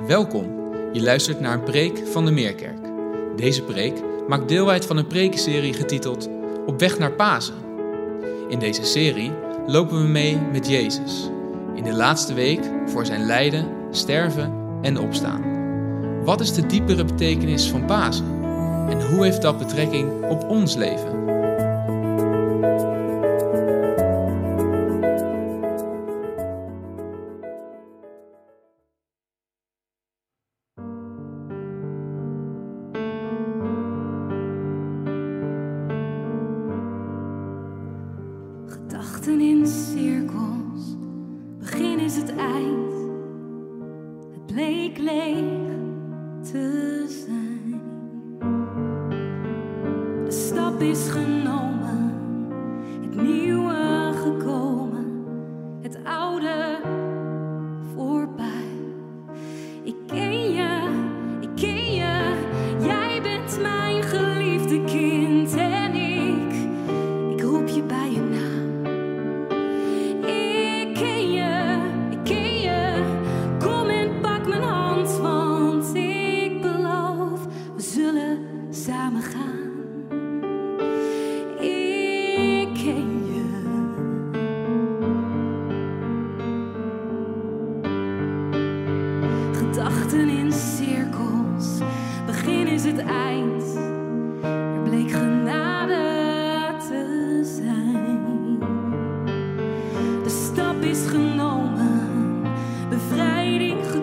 Welkom. Je luistert naar een preek van de Meerkerk. Deze preek maakt deel uit van een prekenserie getiteld Op weg naar Pasen. In deze serie lopen we mee met Jezus. In de laatste week voor zijn lijden, sterven en opstaan. Wat is de diepere betekenis van Pasen? En hoe heeft dat betrekking op ons leven? unseren waiting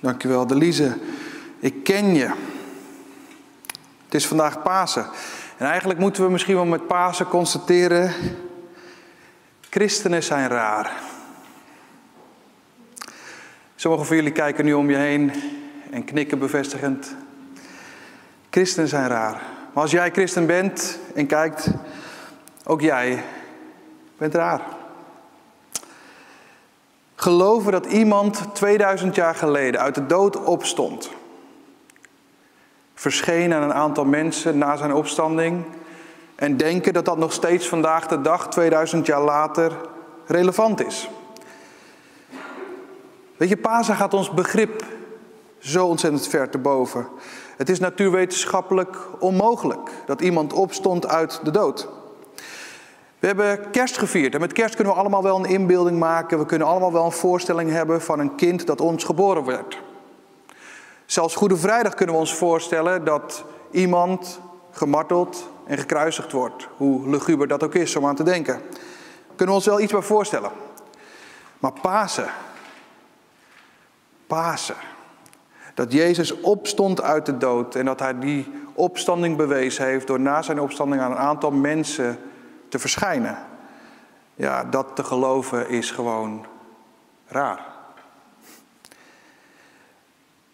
Dankjewel, Delise. Ik ken je. Het is vandaag Pasen. En eigenlijk moeten we misschien wel met Pasen constateren: christenen zijn raar. Sommigen van jullie kijken nu om je heen en knikken bevestigend. Christenen zijn raar. Maar als jij christen bent en kijkt, ook jij bent raar. Geloven dat iemand 2000 jaar geleden uit de dood opstond. Verscheen aan een aantal mensen na zijn opstanding. En denken dat dat nog steeds vandaag de dag, 2000 jaar later, relevant is. Weet je, Pasen gaat ons begrip zo ontzettend ver te boven. Het is natuurwetenschappelijk onmogelijk dat iemand opstond uit de dood. We hebben kerst gevierd en met kerst kunnen we allemaal wel een inbeelding maken. We kunnen allemaal wel een voorstelling hebben van een kind dat ons geboren werd. Zelfs Goede Vrijdag kunnen we ons voorstellen dat iemand gemarteld en gekruisigd wordt. Hoe luguber dat ook is om aan te denken. Kunnen we ons wel iets bij voorstellen. Maar Pasen. Pasen. Dat Jezus opstond uit de dood en dat hij die opstanding bewezen heeft door na zijn opstanding aan een aantal mensen te verschijnen. Ja, dat te geloven is gewoon raar.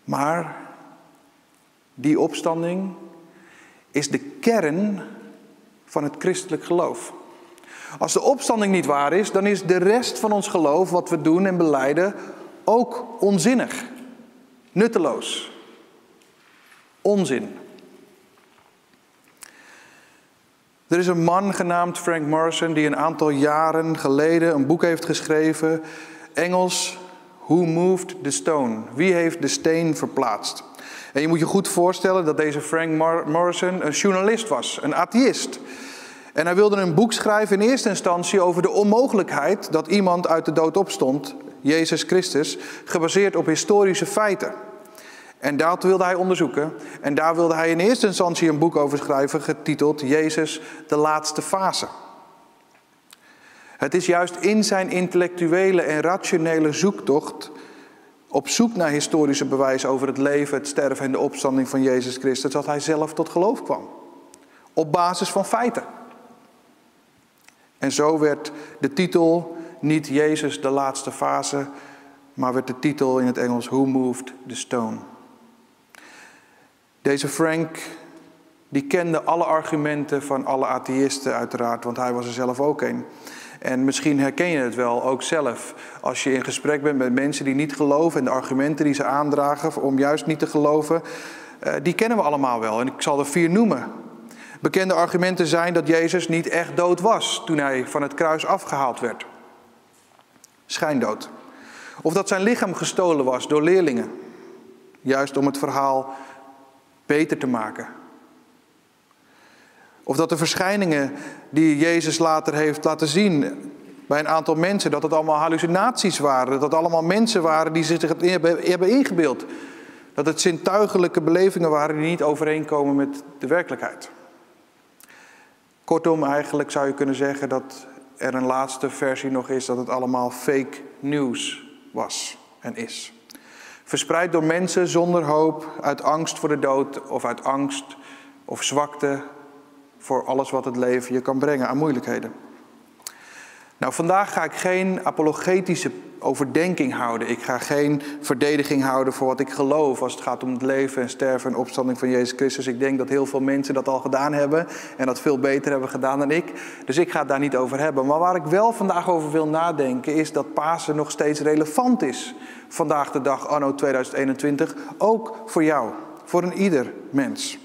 Maar die opstanding is de kern van het christelijk geloof. Als de opstanding niet waar is, dan is de rest van ons geloof, wat we doen en beleiden, ook onzinnig, nutteloos, onzin. Er is een man genaamd Frank Morrison die een aantal jaren geleden een boek heeft geschreven, Engels, Who Moved the Stone? Wie heeft de steen verplaatst? En je moet je goed voorstellen dat deze Frank Morrison een journalist was, een atheïst. En hij wilde een boek schrijven in eerste instantie over de onmogelijkheid dat iemand uit de dood opstond, Jezus Christus, gebaseerd op historische feiten. En dat wilde hij onderzoeken. En daar wilde hij in eerste instantie een boek over schrijven, getiteld Jezus, de laatste fase. Het is juist in zijn intellectuele en rationele zoektocht, op zoek naar historische bewijzen over het leven, het sterven en de opstanding van Jezus Christus, dat hij zelf tot geloof kwam. Op basis van feiten. En zo werd de titel niet Jezus de laatste fase, maar werd de titel in het Engels Who Moved the Stone. Deze Frank, die kende alle argumenten van alle atheïsten uiteraard, want hij was er zelf ook een. En misschien herken je het wel, ook zelf. Als je in gesprek bent met mensen die niet geloven en de argumenten die ze aandragen om juist niet te geloven, eh, die kennen we allemaal wel. En ik zal er vier noemen. Bekende argumenten zijn dat Jezus niet echt dood was toen hij van het kruis afgehaald werd. Schijndood. Of dat zijn lichaam gestolen was door leerlingen. Juist om het verhaal beter te maken. Of dat de verschijningen die Jezus later heeft laten zien bij een aantal mensen, dat het allemaal hallucinaties waren. Dat het allemaal mensen waren die zich hebben ingebeeld. Dat het zintuigelijke belevingen waren die niet overeenkomen met de werkelijkheid. Kortom, eigenlijk zou je kunnen zeggen dat er een laatste versie nog is dat het allemaal fake news was en is. Verspreid door mensen zonder hoop, uit angst voor de dood of uit angst of zwakte voor alles wat het leven je kan brengen aan moeilijkheden. Nou, vandaag ga ik geen apologetische overdenking houden. Ik ga geen verdediging houden voor wat ik geloof als het gaat om het leven en sterven en opstanding van Jezus Christus. Ik denk dat heel veel mensen dat al gedaan hebben en dat veel beter hebben gedaan dan ik. Dus ik ga het daar niet over hebben. Maar waar ik wel vandaag over wil nadenken is dat Pasen nog steeds relevant is. Vandaag de dag, anno 2021, ook voor jou, voor een ieder mens.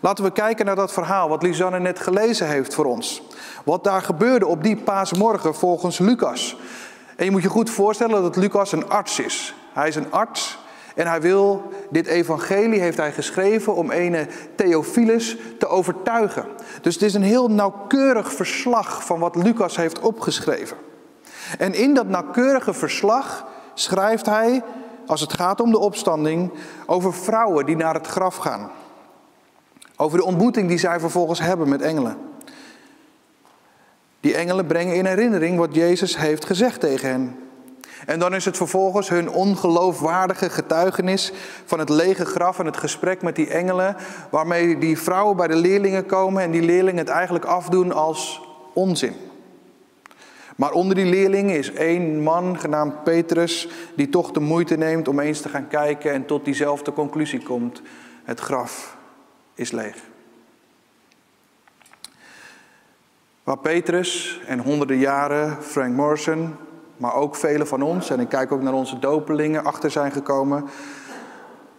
Laten we kijken naar dat verhaal wat Lisanne net gelezen heeft voor ons. Wat daar gebeurde op die paasmorgen volgens Lucas. En je moet je goed voorstellen dat Lucas een arts is. Hij is een arts en hij wil, dit evangelie heeft hij geschreven om ene Theophilus te overtuigen. Dus het is een heel nauwkeurig verslag van wat Lucas heeft opgeschreven. En in dat nauwkeurige verslag schrijft hij, als het gaat om de opstanding, over vrouwen die naar het graf gaan. Over de ontmoeting die zij vervolgens hebben met engelen. Die engelen brengen in herinnering wat Jezus heeft gezegd tegen hen. En dan is het vervolgens hun ongeloofwaardige getuigenis van het lege graf en het gesprek met die engelen, waarmee die vrouwen bij de leerlingen komen en die leerlingen het eigenlijk afdoen als onzin. Maar onder die leerlingen is één man genaamd Petrus, die toch de moeite neemt om eens te gaan kijken en tot diezelfde conclusie komt. Het graf is leeg. Waar Petrus en honderden jaren Frank Morrison, maar ook velen van ons, en ik kijk ook naar onze dopelingen, achter zijn gekomen.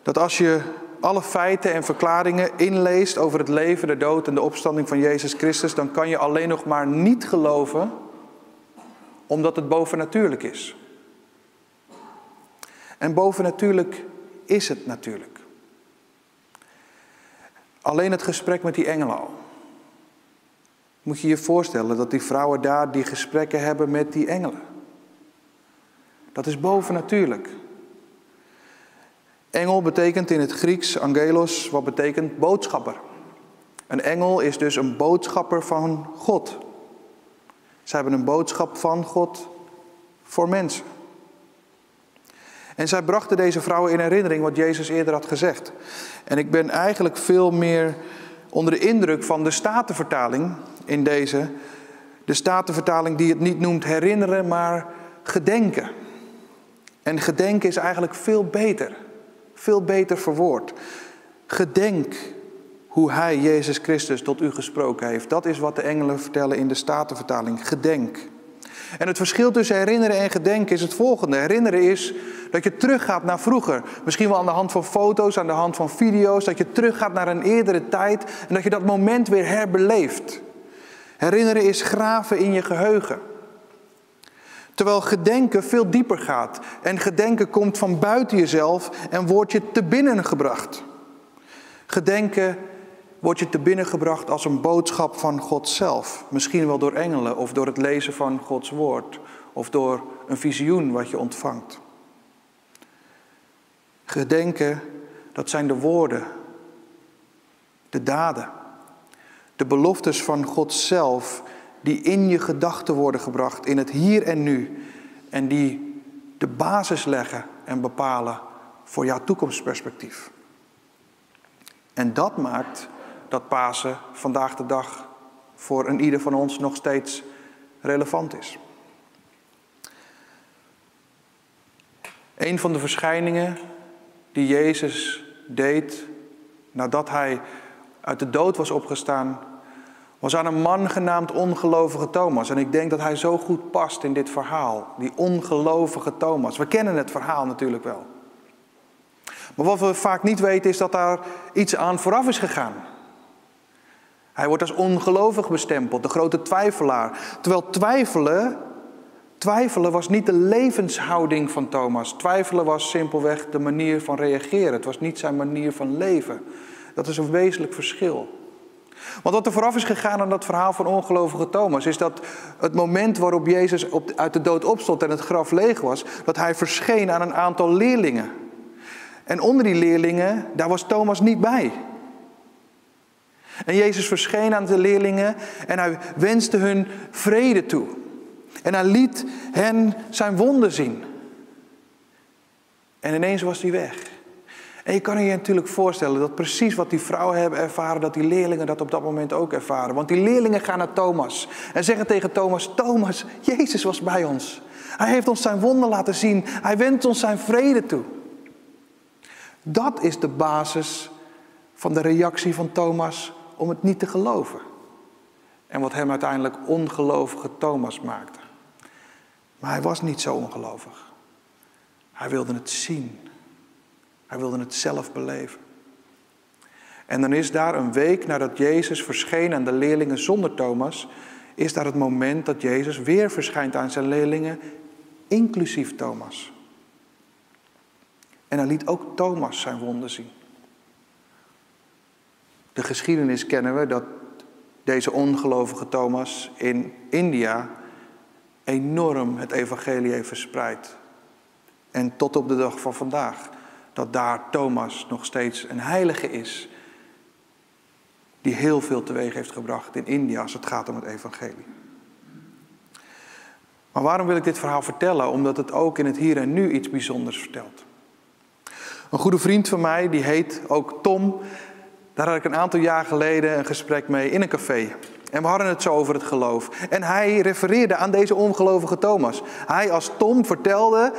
Dat als je alle feiten en verklaringen inleest over het leven, de dood en de opstanding van Jezus Christus, dan kan je alleen nog maar niet geloven omdat het bovennatuurlijk is. En bovennatuurlijk is het natuurlijk. Alleen het gesprek met die engelen al. Moet je je voorstellen dat die vrouwen daar die gesprekken hebben met die engelen. Dat is bovennatuurlijk. Engel betekent in het Grieks angelos, wat betekent boodschapper. Een engel is dus een boodschapper van God. Ze hebben een boodschap van God voor mensen. En zij brachten deze vrouwen in herinnering wat Jezus eerder had gezegd. En ik ben eigenlijk veel meer onder de indruk van de Statenvertaling in deze. De Statenvertaling die het niet noemt herinneren, maar gedenken. En gedenken is eigenlijk veel beter. Veel beter verwoord. Gedenk hoe Hij, Jezus Christus, tot u gesproken heeft. Dat is wat de engelen vertellen in de Statenvertaling. Gedenk. En het verschil tussen herinneren en gedenken is het volgende. Herinneren is dat je teruggaat naar vroeger. Misschien wel aan de hand van foto's, aan de hand van video's. Dat je teruggaat naar een eerdere tijd en dat je dat moment weer herbeleeft. Herinneren is graven in je geheugen. Terwijl gedenken veel dieper gaat. En gedenken komt van buiten jezelf en wordt je te binnen gebracht. Gedenken wordt je te binnen gebracht als een boodschap van God zelf. Misschien wel door engelen of door het lezen van Gods woord. Of door een visioen wat je ontvangt. Gedenken, dat zijn de woorden, de daden, de beloftes van God zelf die in je gedachten worden gebracht, in het hier en nu. En die de basis leggen en bepalen voor jouw toekomstperspectief. En dat maakt dat Pasen vandaag de dag voor een ieder van ons nog steeds relevant is. Een van de verschijningen die Jezus deed nadat hij uit de dood was opgestaan, was aan een man genaamd ongelovige Thomas. En ik denk dat hij zo goed past in dit verhaal, die ongelovige Thomas. We kennen het verhaal natuurlijk wel. Maar wat we vaak niet weten is dat daar iets aan vooraf is gegaan. Hij wordt als ongelovig bestempeld, de grote twijfelaar. Terwijl twijfelen, twijfelen was niet de levenshouding van Thomas. Twijfelen was simpelweg de manier van reageren. Het was niet zijn manier van leven. Dat is een wezenlijk verschil. Want wat er vooraf is gegaan aan dat verhaal van ongelovige Thomas, is dat het moment waarop Jezus op, uit de dood opstond en het graf leeg was, dat hij verscheen aan een aantal leerlingen. En onder die leerlingen, daar was Thomas niet bij. En Jezus verscheen aan de leerlingen en hij wenste hun vrede toe. En hij liet hen zijn wonden zien. En ineens was hij weg. En je kan je natuurlijk voorstellen dat precies wat die vrouwen hebben ervaren, dat die leerlingen dat op dat moment ook ervaren. Want die leerlingen gaan naar Thomas en zeggen tegen Thomas: Thomas, Jezus was bij ons. Hij heeft ons zijn wonden laten zien. Hij wendt ons zijn vrede toe. Dat is de basis van de reactie van Thomas om het niet te geloven. En wat hem uiteindelijk ongelovige Thomas maakte. Maar hij was niet zo ongelovig. Hij wilde het zien. Hij wilde het zelf beleven. En dan is daar een week nadat Jezus verscheen aan de leerlingen zonder Thomas, is daar het moment dat Jezus weer verschijnt aan zijn leerlingen, inclusief Thomas. En hij liet ook Thomas zijn wonden zien. De geschiedenis kennen we dat deze ongelovige Thomas in India enorm het evangelie heeft verspreid. En tot op de dag van vandaag, dat daar Thomas nog steeds een heilige is, die heel veel teweeg heeft gebracht in India als het gaat om het evangelie. Maar waarom wil ik dit verhaal vertellen? Omdat het ook in het hier en nu iets bijzonders vertelt. Een goede vriend van mij, die heet ook Tom, daar had ik een aantal jaar geleden een gesprek mee in een café. En we hadden het zo over het geloof. En hij refereerde aan deze ongelovige Thomas. Hij als Tom vertelde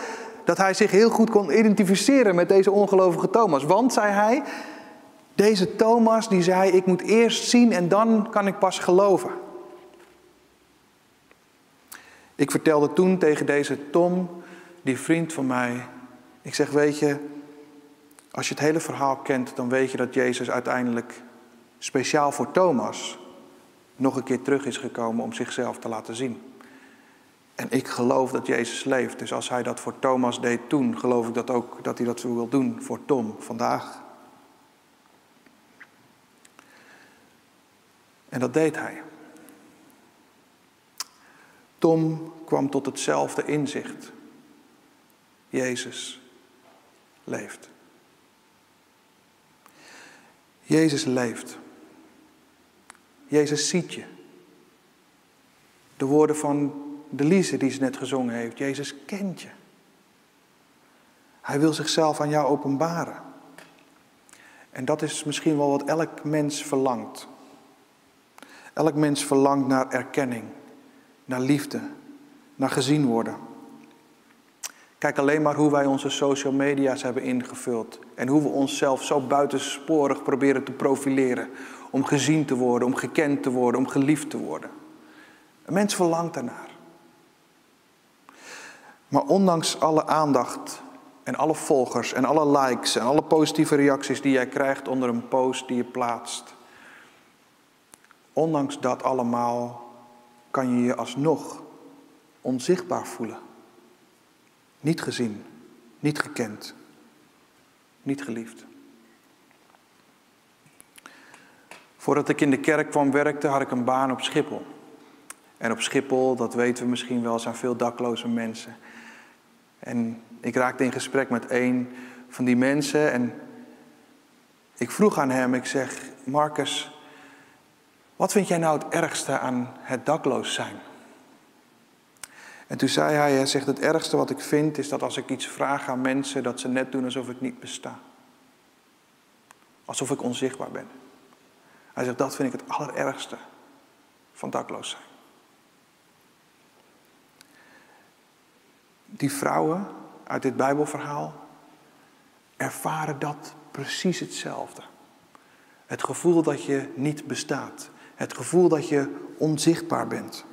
dat hij zich heel goed kon identificeren met deze ongelovige Thomas. Want, zei hij, deze Thomas die zei, ik moet eerst zien en dan kan ik pas geloven. Ik vertelde toen tegen deze Tom, die vriend van mij, ik zeg, weet je, als je het hele verhaal kent, dan weet je dat Jezus uiteindelijk speciaal voor Thomas nog een keer terug is gekomen om zichzelf te laten zien. En ik geloof dat Jezus leeft. Dus als hij dat voor Thomas deed toen, geloof ik dat ook dat hij dat zo wil doen voor Tom vandaag. En dat deed hij. Tom kwam tot hetzelfde inzicht. Jezus leeft. Jezus leeft. Jezus ziet je. De woorden van de Lize die ze net gezongen heeft. Jezus kent je. Hij wil zichzelf aan jou openbaren. En dat is misschien wel wat elk mens verlangt. Elk mens verlangt naar erkenning, naar liefde, naar gezien worden. Kijk alleen maar hoe wij onze social media's hebben ingevuld. En hoe we onszelf zo buitensporig proberen te profileren. Om gezien te worden, om gekend te worden, om geliefd te worden. Een mens verlangt ernaar. Maar ondanks alle aandacht en alle volgers en alle likes en alle positieve reacties die jij krijgt onder een post die je plaatst. Ondanks dat allemaal kan je je alsnog onzichtbaar voelen. Niet gezien, niet gekend, niet geliefd. Voordat ik in de kerk kwam werkte, had ik een baan op Schiphol. En op Schiphol, dat weten we misschien wel, zijn veel dakloze mensen. En ik raakte in gesprek met een van die mensen en ik vroeg aan hem, ik zeg, Marcus, wat vind jij nou het ergste aan het dakloos zijn? En toen zei hij, hij zegt, het ergste wat ik vind is dat als ik iets vraag aan mensen, dat ze net doen alsof ik niet besta. Alsof ik onzichtbaar ben. Hij zegt, dat vind ik het allerergste van dakloos zijn. Die vrouwen uit dit Bijbelverhaal ervaren dat precies hetzelfde. Het gevoel dat je niet bestaat. Het gevoel dat je onzichtbaar bent.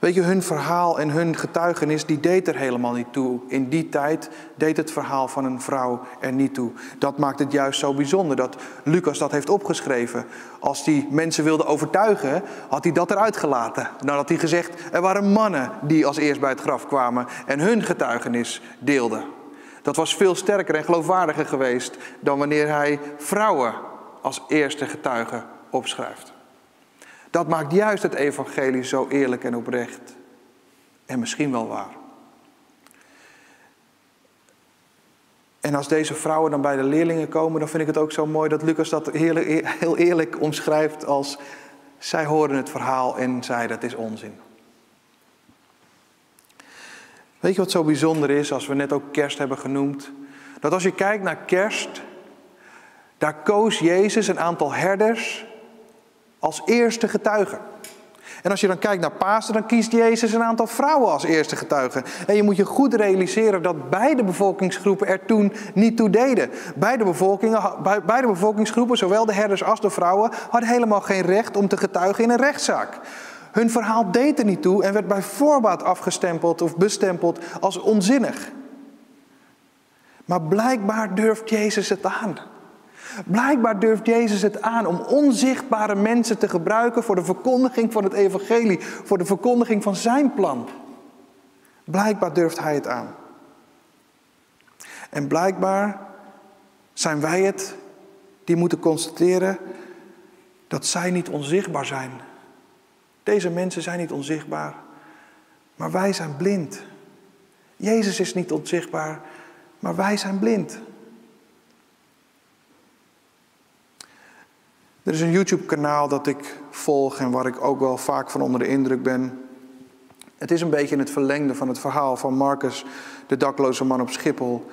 Weet je, hun verhaal en hun getuigenis, die deed er helemaal niet toe. In die tijd deed het verhaal van een vrouw er niet toe. Dat maakt het juist zo bijzonder dat Lucas dat heeft opgeschreven. Als hij mensen wilde overtuigen, had hij dat eruit gelaten. Nou had hij gezegd, er waren mannen die als eerst bij het graf kwamen en hun getuigenis deelden. Dat was veel sterker en geloofwaardiger geweest dan wanneer hij vrouwen als eerste getuigen opschrijft. Dat maakt juist het evangelie zo eerlijk en oprecht. En misschien wel waar. En als deze vrouwen dan bij de leerlingen komen, dan vind ik het ook zo mooi dat Lucas dat heel eerlijk omschrijft als zij hoorden het verhaal en zeiden het is onzin. Weet je wat zo bijzonder is als we net ook kerst hebben genoemd? Dat als je kijkt naar kerst, daar koos Jezus een aantal herders als eerste getuigen. En als je dan kijkt naar Pasen, dan kiest Jezus een aantal vrouwen als eerste getuigen. En je moet je goed realiseren dat beide bevolkingsgroepen er toen niet toe deden. Beide, bevolkingen, beide bevolkingsgroepen, zowel de herders als de vrouwen, hadden helemaal geen recht om te getuigen in een rechtszaak. Hun verhaal deed er niet toe en werd bij voorbaat afgestempeld of bestempeld als onzinnig. Maar blijkbaar durft Jezus het aan. Blijkbaar durft Jezus het aan om onzichtbare mensen te gebruiken voor de verkondiging van het evangelie, voor de verkondiging van zijn plan. Blijkbaar durft hij het aan. En blijkbaar zijn wij het die moeten constateren dat zij niet onzichtbaar zijn. Deze mensen zijn niet onzichtbaar, maar wij zijn blind. Jezus is niet onzichtbaar, maar wij zijn blind. Er is een YouTube-kanaal dat ik volg en waar ik ook wel vaak van onder de indruk ben. Het is een beetje in het verlengde van het verhaal van Marcus, de dakloze man op Schiphol.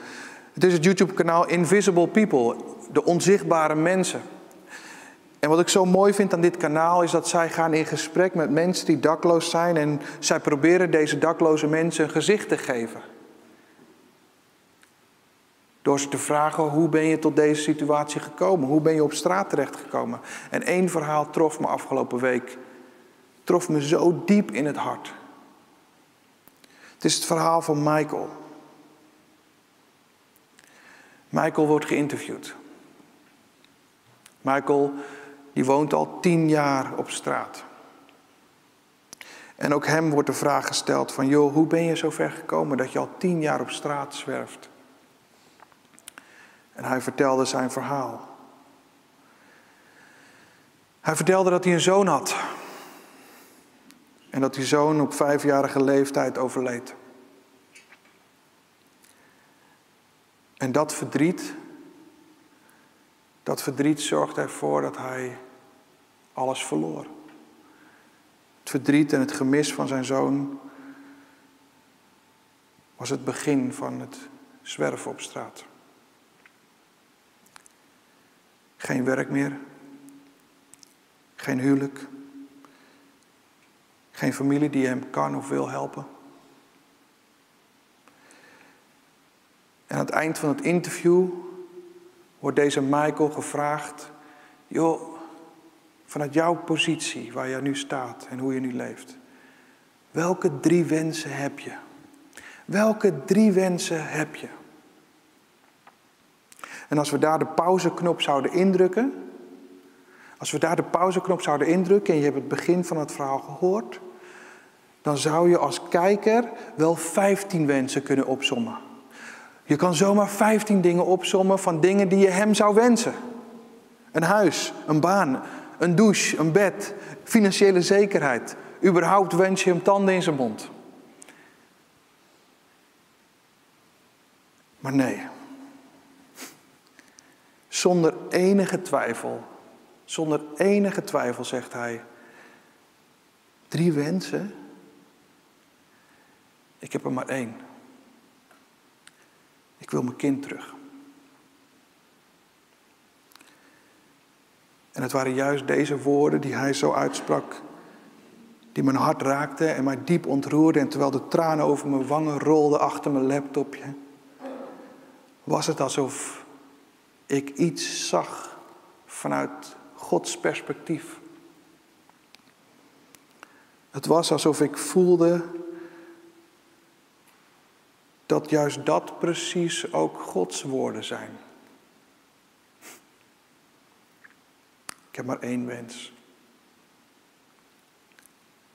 Het is het YouTube-kanaal Invisible People, de onzichtbare mensen. En wat ik zo mooi vind aan dit kanaal is dat zij gaan in gesprek met mensen die dakloos zijn en zij proberen deze dakloze mensen een gezicht te geven. Door ze te vragen, hoe ben je tot deze situatie gekomen? Hoe ben je op straat terechtgekomen? En één verhaal trof me afgelopen week. Trof me zo diep in het hart. Het is het verhaal van Michael. Michael wordt geïnterviewd. Michael, die woont al tien jaar op straat. En ook hem wordt de vraag gesteld van, joh, hoe ben je zo ver gekomen dat je al tien jaar op straat zwerft? En hij vertelde zijn verhaal. Hij vertelde dat hij een zoon had. En dat die zoon op vijfjarige leeftijd overleed. En dat verdriet, dat verdriet zorgde ervoor dat hij alles verloor. Het verdriet en het gemis van zijn zoon was het begin van het zwerven op straat. Geen werk meer. Geen huwelijk. Geen familie die hem kan of wil helpen. En aan het eind van het interview wordt deze Michael gevraagd: Joh, vanuit jouw positie, waar je nu staat en hoe je nu leeft, welke drie wensen heb je? Welke drie wensen heb je? En als we daar de pauzeknop zouden indrukken, als we daar de pauzeknop zouden indrukken en je hebt het begin van het verhaal gehoord, dan zou je als kijker wel 15 wensen kunnen opsommen. Je kan zomaar 15 dingen opsommen van dingen die je hem zou wensen. Een huis, een baan, een douche, een bed, financiële zekerheid. Überhaupt wens je hem tanden in zijn mond. Maar nee, zonder enige twijfel, zonder enige twijfel zegt hij, drie wensen, ik heb er maar één. Ik wil mijn kind terug. En het waren juist deze woorden die hij zo uitsprak, die mijn hart raakten en mij diep ontroerden. En terwijl de tranen over mijn wangen rolden achter mijn laptopje, was het alsof ik iets zag vanuit Gods perspectief. Het was alsof ik voelde dat juist dat precies ook Gods woorden zijn. Ik heb maar één wens.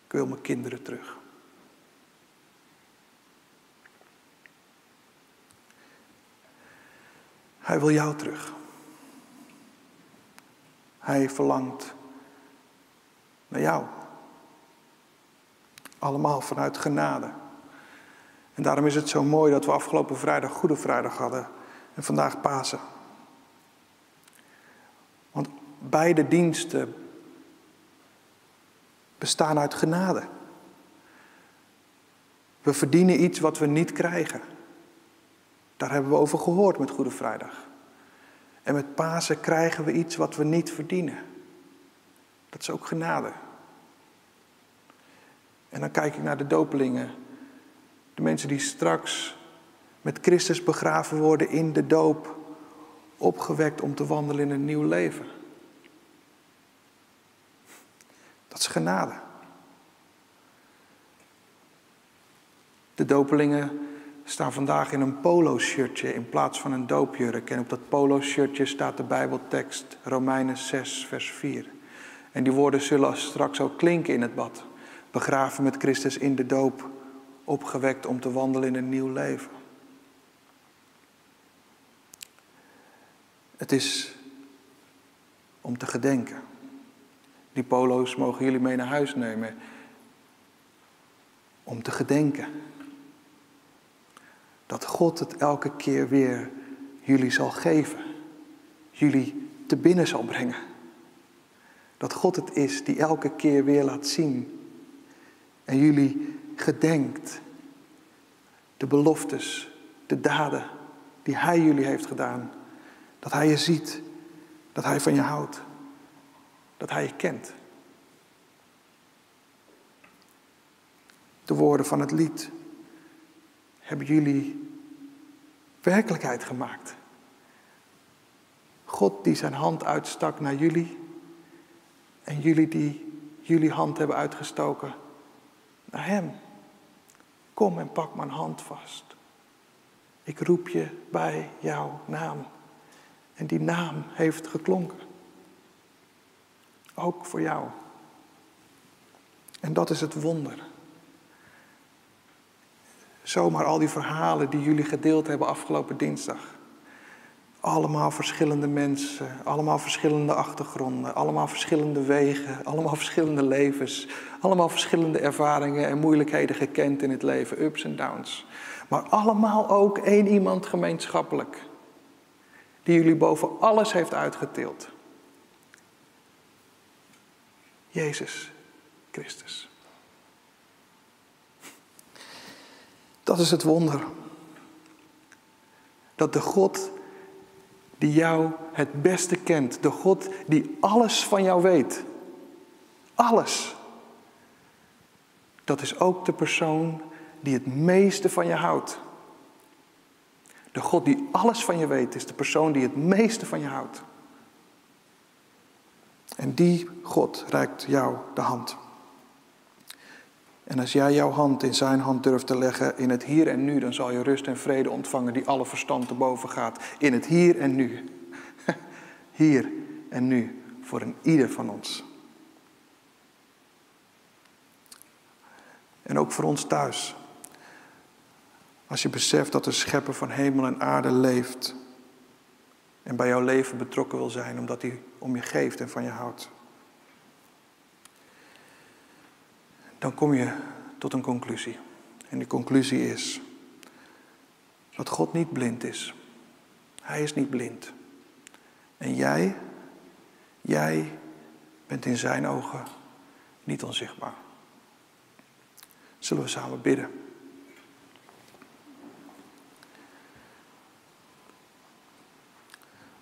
Ik wil mijn kinderen terug. Hij wil jou terug. Hij verlangt naar jou. Allemaal vanuit genade. En daarom is het zo mooi dat we afgelopen vrijdag Goede Vrijdag hadden en vandaag Pasen. Want beide diensten bestaan uit genade. We verdienen iets wat we niet krijgen. Daar hebben we over gehoord met Goede Vrijdag. En met Pasen krijgen we iets wat we niet verdienen. Dat is ook genade. En dan kijk ik naar de dopelingen. De mensen die straks met Christus begraven worden in de doop. Opgewekt om te wandelen in een nieuw leven. Dat is genade. De dopelingen staan vandaag in een polo-shirtje in plaats van een doopjurk. En op dat polo-shirtje staat de Bijbeltekst Romeinen 6, vers 4. En die woorden zullen straks ook klinken in het bad. Begraven met Christus in de doop, opgewekt om te wandelen in een nieuw leven. Het is om te gedenken. Die polo's mogen jullie mee naar huis nemen. Om te gedenken dat God het elke keer weer jullie zal geven. Jullie te binnen zal brengen. Dat God het is die elke keer weer laat zien. En jullie gedenkt. De beloftes, de daden die Hij jullie heeft gedaan. Dat Hij je ziet. Dat Hij van je houdt. Dat Hij je kent. De woorden van het lied hebben jullie werkelijkheid gemaakt. God die zijn hand uitstak naar jullie en jullie die jullie hand hebben uitgestoken naar Hem. Kom en pak mijn hand vast. Ik roep je bij jouw naam. En die naam heeft geklonken. Ook voor jou. En dat is het wonder zomaar al die verhalen die jullie gedeeld hebben afgelopen dinsdag. Allemaal verschillende mensen, allemaal verschillende achtergronden, allemaal verschillende wegen, allemaal verschillende levens, allemaal verschillende ervaringen en moeilijkheden gekend in het leven, ups en downs. Maar allemaal ook één iemand gemeenschappelijk, die jullie boven alles heeft uitgetild. Jezus Christus. Dat is het wonder. dat de God die jou het beste kent, de God die alles van jou weet, alles, dat is ook de persoon die het meeste van je houdt. De God die alles van je weet, is de persoon die het meeste van je houdt. En die God reikt jou de hand. En als jij jouw hand in zijn hand durft te leggen in het hier en nu, dan zal je rust en vrede ontvangen die alle verstand te boven gaat. In het hier en nu. Hier en nu voor een ieder van ons. En ook voor ons thuis. Als je beseft dat de schepper van hemel en aarde leeft. En bij jouw leven betrokken wil zijn omdat hij om je geeft en van je houdt. Dan kom je tot een conclusie. En die conclusie is dat God niet blind is. Hij is niet blind. En jij, jij bent in zijn ogen niet onzichtbaar. Zullen we samen bidden?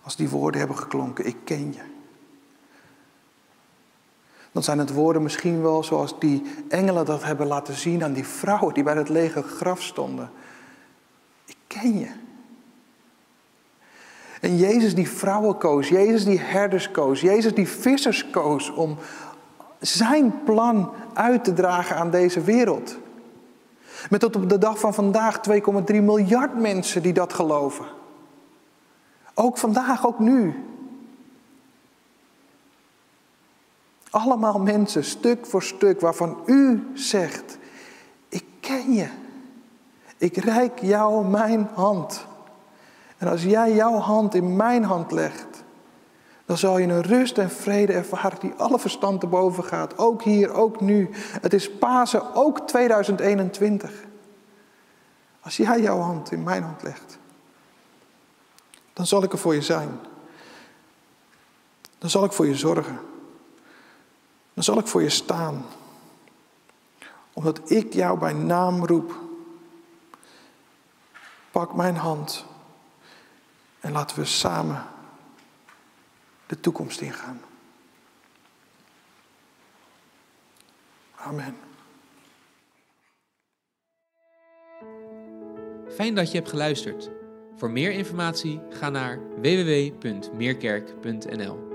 Als die woorden hebben geklonken, ik ken je. Dan zijn het woorden misschien wel zoals die engelen dat hebben laten zien aan die vrouwen die bij het lege graf stonden. Ik ken je. En Jezus die vrouwen koos, Jezus die herders koos, Jezus die vissers koos om zijn plan uit te dragen aan deze wereld. Met tot op de dag van vandaag 2,3 miljard mensen die dat geloven. Ook vandaag, ook nu. Allemaal mensen, stuk voor stuk, waarvan u zegt, ik ken je. Ik reik jou mijn hand. En als jij jouw hand in mijn hand legt, dan zal je een rust en vrede ervaren die alle verstand te boven gaat. Ook hier, ook nu. Het is Pasen, ook 2021. Als jij jouw hand in mijn hand legt, dan zal ik er voor je zijn. Dan zal ik voor je zorgen. Dan zal ik voor je staan. Omdat ik jou bij naam roep. Pak mijn hand en laten we samen de toekomst ingaan. Amen. Fijn dat je hebt geluisterd. Voor meer informatie ga naar www.meerkerk.nl.